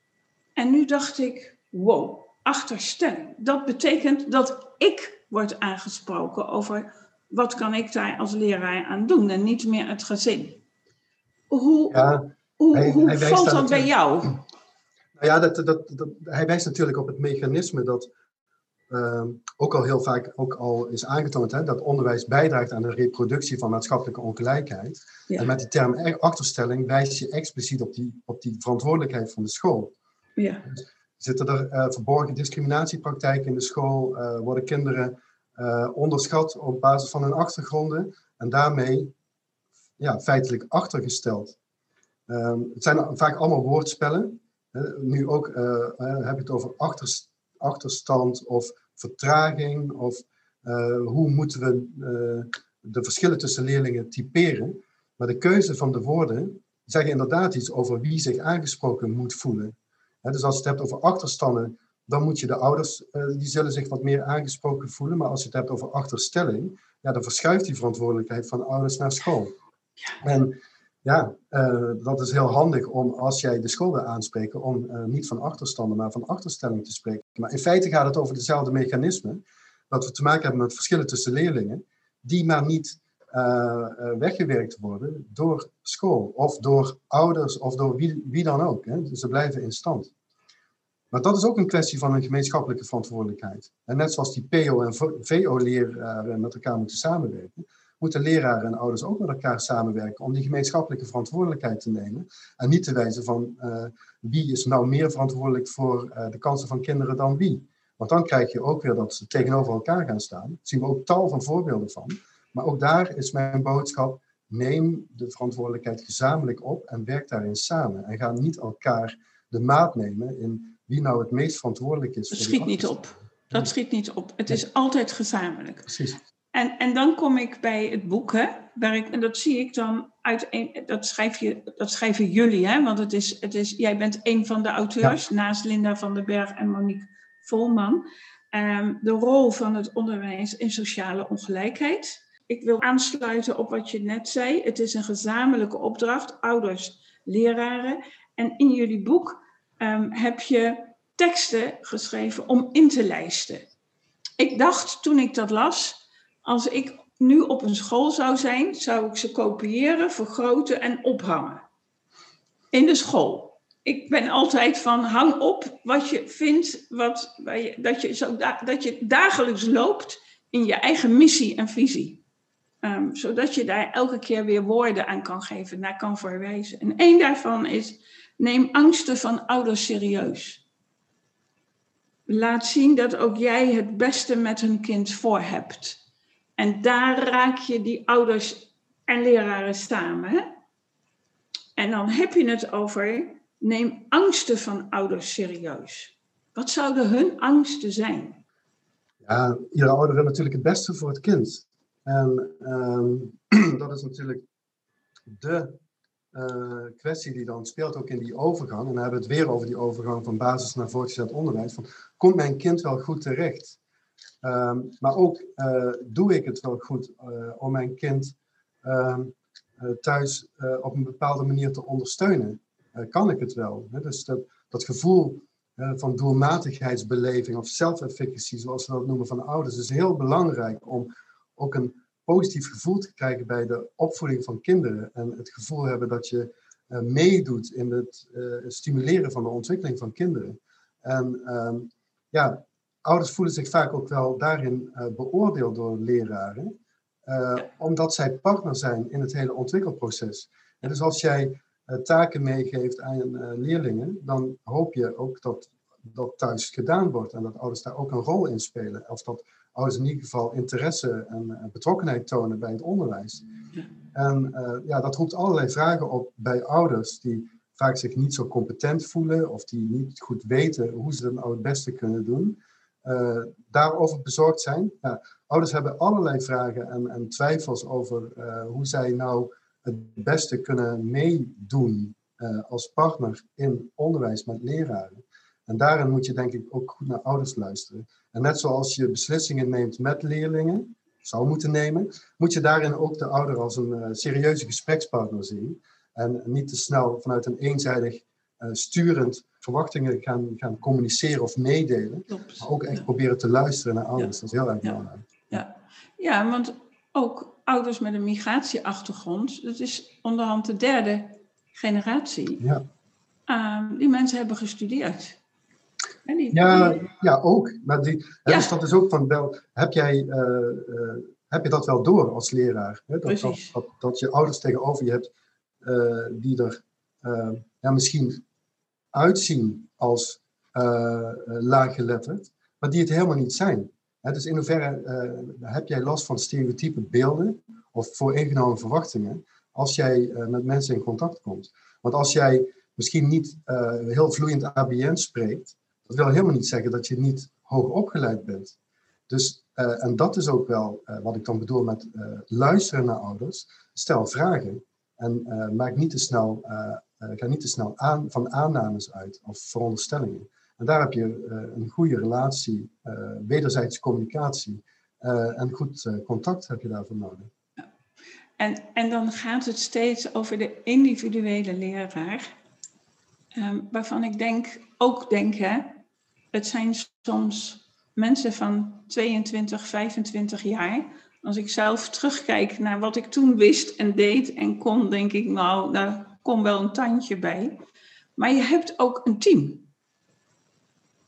En nu dacht ik, wow, achterstelling. Dat betekent dat ik word aangesproken over wat kan ik daar als leraar aan doen en niet meer het gezin. Hoe, hoe, hoe valt dat bij jou? Nou ja, dat, dat, dat, hij wijst natuurlijk op het mechanisme dat ook al heel vaak ook al is aangetoond hè, dat onderwijs bijdraagt aan de reproductie van maatschappelijke ongelijkheid. En met die term achterstelling wijs je expliciet op die, op die verantwoordelijkheid van de school. Ja. Dus zitten er uh, verborgen discriminatiepraktijken in de school? Uh, worden kinderen uh, onderschat op basis van hun achtergronden en daarmee ja, feitelijk achtergesteld? Um, het zijn vaak allemaal woordspellen. nu ook heb je het over achterstelling achterstand of vertraging? Of uh, hoe moeten we uh, de verschillen tussen leerlingen typeren? Maar de keuze van de woorden zeggen inderdaad iets over wie zich aangesproken moet voelen. He, dus als je het hebt over achterstanden, dan moet je de ouders, uh, die zullen zich wat meer aangesproken voelen. Maar als je het hebt over achterstelling, ja, dan verschuift die verantwoordelijkheid van ouders naar school. En ja, uh, dat is heel handig om als jij de school wil aanspreken, om uh, niet van achterstanden, maar van achterstelling te spreken. Maar in feite gaat het over dezelfde mechanismen, dat we te maken hebben met verschillen tussen leerlingen, die maar niet uh, weggewerkt worden door school of door ouders of door wie, wie dan ook. Hè. Dus ze blijven in stand. Maar dat is ook een kwestie van een gemeenschappelijke verantwoordelijkheid. En net zoals die PO- en VO-leraren met elkaar moeten samenwerken, moeten leraren en ouders ook met elkaar samenwerken om die gemeenschappelijke verantwoordelijkheid te nemen. En niet te wijzen van uh, wie is nou meer verantwoordelijk voor uh, de kansen van kinderen dan wie. Want dan krijg je ook weer dat ze tegenover elkaar gaan staan. Daar zien we ook tal van voorbeelden van. Maar ook daar is mijn boodschap, neem de verantwoordelijkheid gezamenlijk op en werk daarin samen. En ga niet elkaar de maat nemen in wie nou het meest verantwoordelijk is. Dat schiet niet op. Dat schiet niet op. Het is altijd gezamenlijk. Precies. En, en dan kom ik bij het boek, hè, waar ik, en dat zie ik dan uit een, dat, schrijf je, dat schrijven jullie, hè, want het is, het is, jij bent een van de auteurs, naast Linda van den Berg en Monique Volman. Um, de rol van het onderwijs in sociale ongelijkheid. Ik wil aansluiten op wat je net zei. Het is een gezamenlijke opdracht, ouders, leraren. En in jullie boek um, heb je teksten geschreven om in te lijsten. Ik dacht toen ik dat las, als ik nu op een school zou zijn, zou ik ze kopiëren, vergroten en ophangen. In de school. Ik ben altijd van hang op wat je vindt, wat, dat, je zo dat je dagelijks loopt in je eigen missie en visie. Um, zodat je daar elke keer weer woorden aan kan geven, naar kan verwijzen. En één daarvan is: neem angsten van ouders serieus. Laat zien dat ook jij het beste met hun kind voor hebt. En daar raak je die ouders en leraren samen. En dan heb je het over, neem angsten van ouders serieus. Wat zouden hun angsten zijn? Ja, iedere ouder wil natuurlijk het beste voor het kind. En um, (clears throat) dat is natuurlijk de uh, kwestie die dan speelt ook in die overgang. En dan hebben we het weer over die overgang van basis naar voortgezet onderwijs. Van, komt mijn kind wel goed terecht? Um, maar ook uh, doe ik het wel goed uh, om mijn kind um, uh, thuis op een bepaalde manier te ondersteunen? kan ik het wel? Hè? Dus dat, dat gevoel van doelmatigheidsbeleving of self-efficacy, zoals we dat noemen van ouders, is heel belangrijk om ook een positief gevoel te krijgen bij de opvoeding van kinderen. En het gevoel hebben dat je meedoet in het stimuleren van de ontwikkeling van kinderen. En um, ja, ouders voelen zich vaak ook wel daarin uh, beoordeeld door leraren, uh, omdat zij partner zijn in het hele ontwikkelproces. En dus als jij uh, taken meegeeft aan leerlingen, dan hoop je ook dat dat thuis gedaan wordt en dat ouders daar ook een rol in spelen. Of dat ouders in ieder geval interesse en betrokkenheid tonen bij het onderwijs. En ja, dat roept allerlei vragen op bij ouders die vaak zich niet zo competent voelen of die niet goed weten hoe ze dat nou het beste kunnen doen uh, daarover bezorgd zijn. Ouders hebben allerlei vragen en, en twijfels over uh, hoe zij nou het beste kunnen meedoen uh, als partner in onderwijs met leraren. En daarin moet je denk ik ook goed naar ouders luisteren. En net zoals je beslissingen neemt met leerlingen, zou moeten nemen, moet je daarin ook de ouder als een serieuze gesprekspartner zien. En niet te snel vanuit een eenzijdig sturend verwachtingen gaan, gaan communiceren of meedelen. Maar ook echt proberen te luisteren naar ouders. Dat is heel erg belangrijk. Ja. ja, want ook ouders met een migratieachtergrond, dat is onderhand de derde generatie. Ja. Ehm, die mensen hebben gestudeerd. Die, ja, ja, ook. Maar die, Dus dat is ook van wel, heb jij. Uh, uh, heb je dat wel door als leraar? Hè? Dat, dat, dat, dat, je ouders tegenover je hebt uh, die er ja, misschien uitzien als laaggeletterd, maar die het helemaal niet zijn. Dus in hoeverre heb jij last van stereotype beelden of vooringenomen verwachtingen als jij met mensen in contact komt? Want als jij misschien niet heel vloeiend ABN spreekt, dat wil helemaal niet zeggen dat je niet hoog opgeleid bent. Dus, en dat is ook wel wat ik dan bedoel met luisteren naar ouders. Stel vragen en maak niet te snel, ga niet te snel aan, van aannames uit of veronderstellingen. En daar heb je een goede relatie, wederzijdse communicatie en goed contact heb je daarvoor nodig. En, en dan gaat het steeds over de individuele leraar. Um, waarvan ik denk, ook denk, hè, het zijn soms mensen van 22, 25 jaar. Als ik zelf terugkijk naar wat ik toen wist en deed en kon, denk ik, nou, komt wel een tandje bij. Maar je hebt ook een team.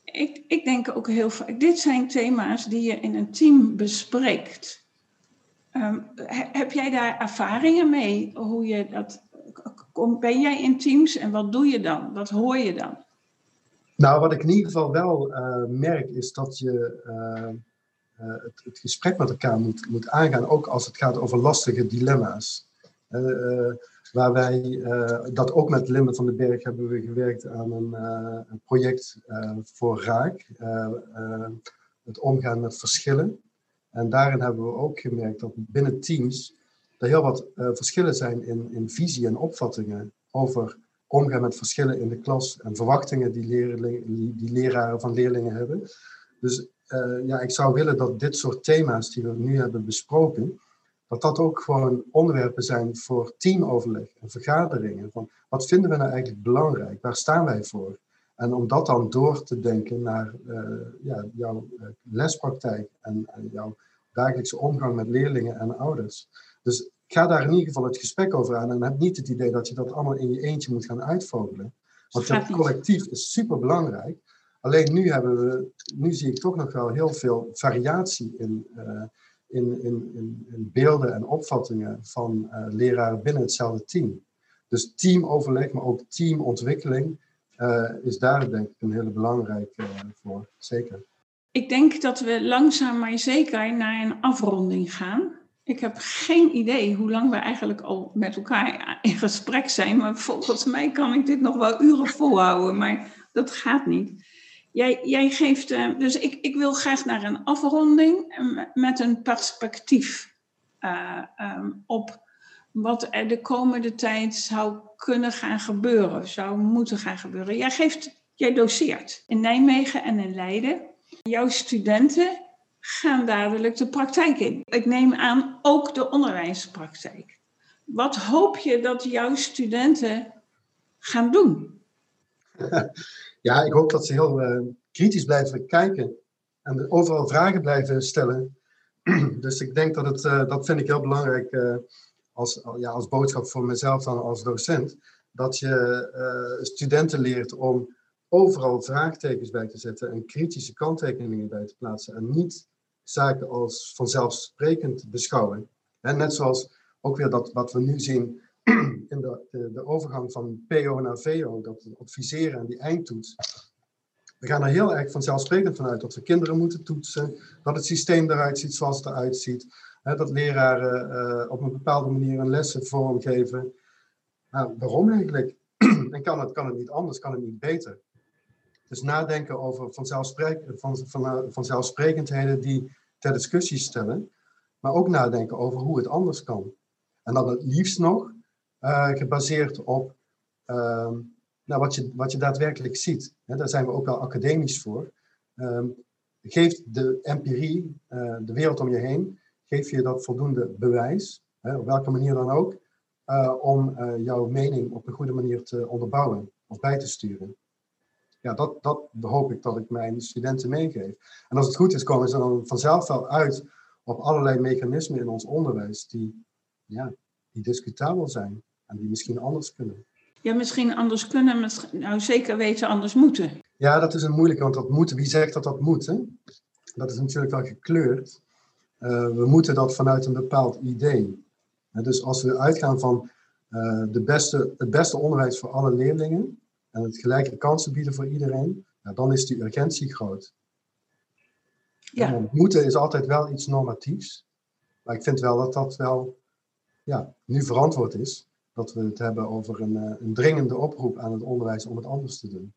Ik, ik denk ook heel vaak, dit zijn thema's die je in een team bespreekt. Um, heb jij daar ervaringen mee? Hoe je dat, ben jij in teams en wat doe je dan? Wat hoor je dan? Nou, wat ik in ieder geval wel uh, merk, is dat je uh, uh, het, het, gesprek met elkaar moet, moet aangaan, ook als het gaat over lastige dilemma's. Waar wij, dat ook met Limit van den Berg hebben we gewerkt aan een, een project voor raak, het omgaan met verschillen. En daarin hebben we ook gemerkt dat binnen teams er heel wat verschillen zijn in, in visie en opvattingen over omgaan met verschillen in de klas en verwachtingen die, leerling, die leraren van leerlingen hebben. Dus ja, ik zou willen dat dit soort thema's die we nu hebben besproken, dat dat ook gewoon onderwerpen zijn voor teamoverleg en vergaderingen. Van wat vinden we nou eigenlijk belangrijk? Waar staan wij voor? En om dat dan door te denken naar uh, ja, jouw uh, lespraktijk en, en, jouw dagelijkse omgang met leerlingen en ouders. Dus ga daar in ieder geval het gesprek over aan en heb niet het idee dat je dat allemaal in je eentje moet gaan uitvogelen. Want dat collectief is super belangrijk. Alleen nu, hebben we, nu zie ik toch nog wel heel veel variatie in, uh, in, in, in, beelden en opvattingen van uh, leraren binnen hetzelfde team. Dus teamoverleg, maar ook teamontwikkeling uh, is daar denk ik een hele belangrijke voor, zeker. Ik denk dat we langzaam maar zeker naar een afronding gaan. Ik heb geen idee hoe lang we eigenlijk al met elkaar in gesprek zijn. Maar volgens mij kan ik dit nog wel uren volhouden. Maar dat gaat niet. Jij, jij geeft. Uh, dus ik, ik wil graag naar een afronding met een perspectief uh, um, op wat er de komende tijd zou kunnen gaan gebeuren, zou moeten gaan gebeuren. Jij geeft, jij doseert in Nijmegen en in Leiden. Jouw studenten gaan dadelijk de praktijk in. Ik neem aan ook de onderwijspraktijk. Wat hoop je dat jouw studenten gaan doen? (laughs) Ja, ik hoop dat ze heel uh, kritisch blijven kijken en overal vragen blijven stellen. (clears throat) dus ik denk dat het, uh, dat vind ik heel belangrijk uh, als, ja, als boodschap voor mezelf dan als docent. Dat je studenten leert om overal vraagtekens bij te zetten en kritische kanttekeningen bij te plaatsen. En niet zaken als vanzelfsprekend beschouwen. En net zoals ook weer dat wat we nu zien (clears throat) in de, de, overgang van PO naar VO, dat adviseren en die eindtoets. We gaan er heel erg vanzelfsprekend vanuit dat we kinderen moeten toetsen, dat het systeem eruit ziet zoals het eruit ziet, hè, dat leraren uh, op een bepaalde manier een lessen vormgeven. Nou, waarom eigenlijk? (clears throat) en kan het, kan het niet anders, kan het niet beter? Dus nadenken over vanzelfsprek, van, van, vanzelfsprekendheden die ter discussie stellen, maar ook nadenken over hoe het anders kan. En dan het liefst nog uh, gebaseerd op uh, nou, wat, je, wat je daadwerkelijk ziet. Daar zijn we ook wel academisch voor. Um, geeft de empirie, uh, de wereld om je heen, geef je dat voldoende bewijs, op welke manier dan ook, uh, om jouw mening op een goede manier te onderbouwen of bij te sturen. Ja, dat, dat hoop ik dat ik mijn studenten meegeef. En als het goed is, komen ze dan vanzelf wel uit op allerlei mechanismen in ons onderwijs die, ja, die discutabel zijn en die misschien anders kunnen. Ja, misschien anders kunnen, nou zeker weten anders moeten. Ja, dat is een moeilijke, want dat moet, wie zegt dat dat moet? Hè? Dat is natuurlijk wel gekleurd. Uh, we moeten dat vanuit een bepaald idee. dus als we uitgaan van uh, de beste, het beste onderwijs voor alle leerlingen en het gelijke kansen bieden voor iedereen, ja, dan is die urgentie groot. Ja. moeten is altijd wel iets normatiefs, maar ik vind wel dat dat wel ja, nu verantwoord is dat we het hebben over een, uh, een dringende oproep aan het onderwijs om het anders te doen.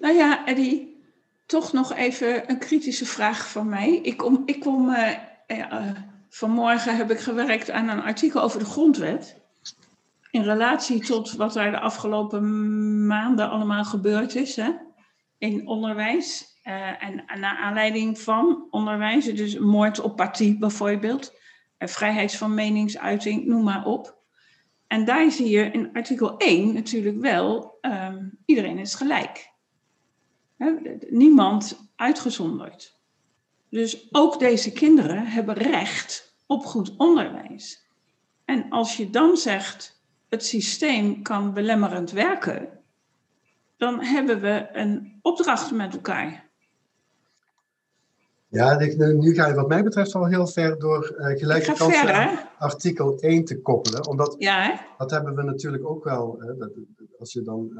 Nou ja, Eddie, toch nog even een kritische vraag van mij. Ik kom, ik kom uh, uh, vanmorgen heb ik gewerkt aan een artikel over de grondwet. In relatie tot wat er de afgelopen maanden allemaal gebeurd is hè, in onderwijs. en naar aanleiding van onderwijs, dus moord op partie bijvoorbeeld, vrijheid van meningsuiting, noem maar op. En daar zie je in artikel 1 natuurlijk wel, um, iedereen is gelijk. niemand uitgezonderd. Dus ook deze kinderen hebben recht op goed onderwijs. En als je dan zegt, het systeem kan belemmerend werken, dan hebben we een opdracht met elkaar. Ja, nu ga je wat mij betreft al heel ver door uh, gelijke kansen artikel 1 te koppelen. Omdat ja, dat hebben we natuurlijk ook wel, hè, als je dan uh,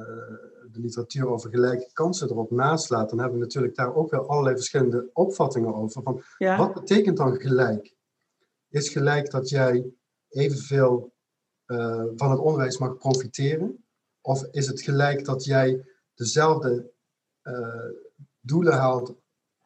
de literatuur over gelijke kansen erop naslaat, dan hebben we natuurlijk daar ook wel allerlei verschillende opvattingen over. Van, ja. Wat betekent dan gelijk? Is gelijk dat jij evenveel uh, van het onderwijs mag profiteren? Of is het gelijk dat jij dezelfde doelen haalt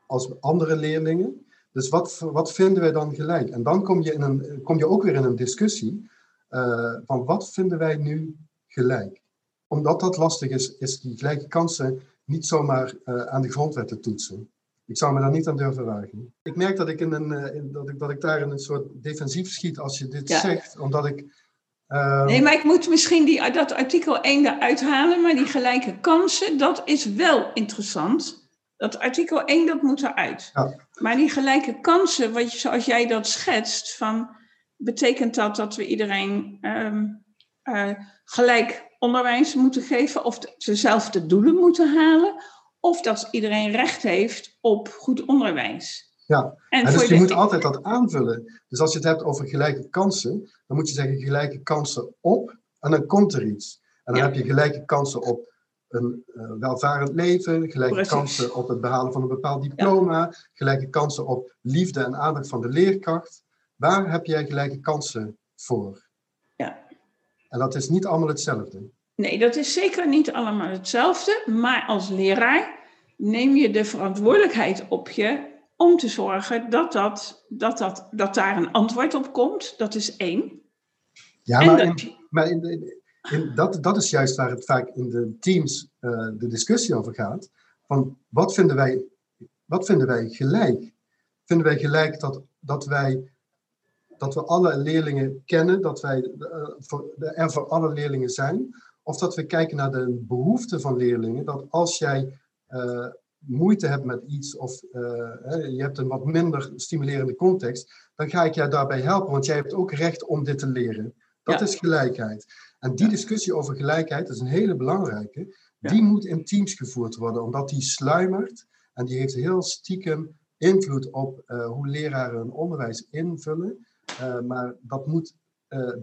als andere leerlingen. Dus wat, wat vinden wij dan gelijk? En dan kom je, in een, kom je ook weer in een discussie uh, van wat vinden wij nu gelijk? Omdat dat lastig is, is die gelijke kansen niet zomaar uh, aan de grondwet te toetsen. Ik zou me daar niet aan durven wagen. Ik merk dat ik, in een, in, dat ik, dat ik daar in een soort defensief schiet als je dit zegt, omdat ik. Uh... Nee, maar ik moet misschien die, dat artikel 1 eruit halen, maar die gelijke kansen, dat is wel interessant. Dat artikel 1, dat moet eruit. Ja. Maar die gelijke kansen, wat je, zoals jij dat schetst, van, betekent dat dat we iedereen um, uh, gelijk onderwijs moeten geven of dezelfde doelen moeten halen, of dat iedereen recht heeft op goed onderwijs. Ja, en, en dus je moet altijd dat aanvullen. Dus als je het hebt over gelijke kansen, dan moet je zeggen gelijke kansen op en dan komt er iets. En dan heb je gelijke kansen op een uh, welvarend leven, gelijke kansen op het behalen van een bepaald diploma, gelijke kansen op liefde en aandacht van de leerkracht. Waar heb jij gelijke kansen voor? Ja. En dat is niet allemaal hetzelfde. Nee, dat is zeker niet allemaal hetzelfde, maar als leraar neem je de verantwoordelijkheid op je om te zorgen dat, dat, dat, dat, dat daar een antwoord op komt. Dat is één. Ja, maar, in, maar in, de, en dat, dat is juist waar het vaak in de teams uh, de discussie over gaat. Van wat vinden wij, wat vinden wij gelijk? Vinden wij gelijk dat, dat wij dat we alle leerlingen kennen, dat wij voor, er voor alle leerlingen zijn? Of dat we kijken naar de behoeften van leerlingen, dat als jij uh, moeite hebt met iets of je hebt een wat minder stimulerende context, dan ga ik jou daarbij helpen, want jij hebt ook recht om dit te leren. Dat is gelijkheid. En die discussie over gelijkheid, dat is een hele belangrijke, die moet in teams gevoerd worden, omdat die sluimert en die heeft heel stiekem invloed op uh, hoe leraren hun onderwijs invullen. Uh, maar dat, moet, uh,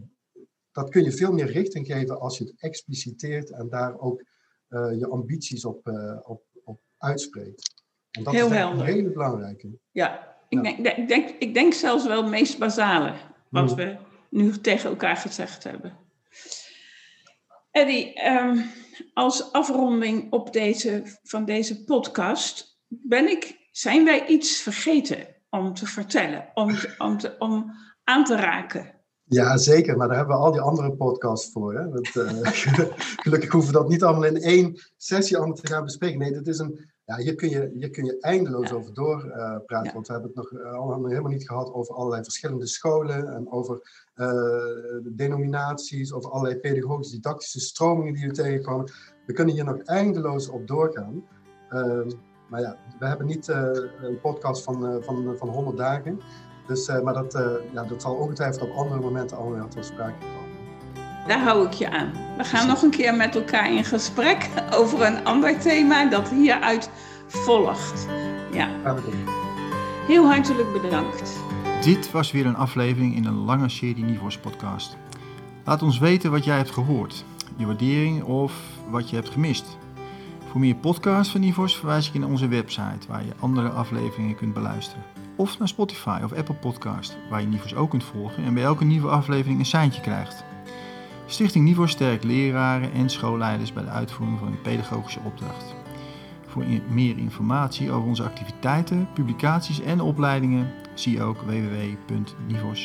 dat kun je veel meer richting geven als je het expliciteert en daar ook je ambities op, op, op uitspreekt. En dat heel is een hele belangrijke. Ja, ik, ja. Denk, ik, denk, ik denk zelfs wel het meest basale wat mm. we nu tegen elkaar gezegd hebben. Eddie, um, als afronding op deze, van deze podcast, ben ik, zijn wij iets vergeten om te vertellen, om, om, aan te raken? Ja, zeker, maar daar hebben we al die andere podcasts voor. Hè? Dat, uh, (laughs) gelukkig hoeven we dat niet allemaal in één sessie allemaal te gaan bespreken. Nee, dit is een, ja, hier kun je, hier kun je eindeloos over doorpraten, want we hebben het nog allemaal helemaal niet gehad over allerlei verschillende scholen en over denominaties, over allerlei pedagogische didactische stromingen die we tegenkomen. We kunnen hier nog eindeloos op doorgaan. Ehm, maar ja, we hebben niet een podcast van, van, van 100 dagen. Dus, maar dat, ja, dat zal ongetwijfeld op andere momenten alweer tot sprake komen. Daar hou ik je aan. We gaan nog een keer met elkaar in gesprek over een ander thema dat hieruit volgt. Ja. Heel hartelijk bedankt. Dit was weer een aflevering in een lange serie Nivos podcast. Laat ons weten wat jij hebt gehoord, je waardering of wat je hebt gemist. Voor meer podcasts van Nivos verwijs ik je naar onze website waar je andere afleveringen kunt beluisteren. Of naar Spotify of Apple Podcast, waar je Nivos ook kunt volgen en bij elke nieuwe aflevering een seintje krijgt. Stichting Niveau sterkt leraren en schoolleiders bij de uitvoering van hun pedagogische opdracht. Voor meer informatie over onze activiteiten, publicaties en opleidingen zie ook www.nivos.nl.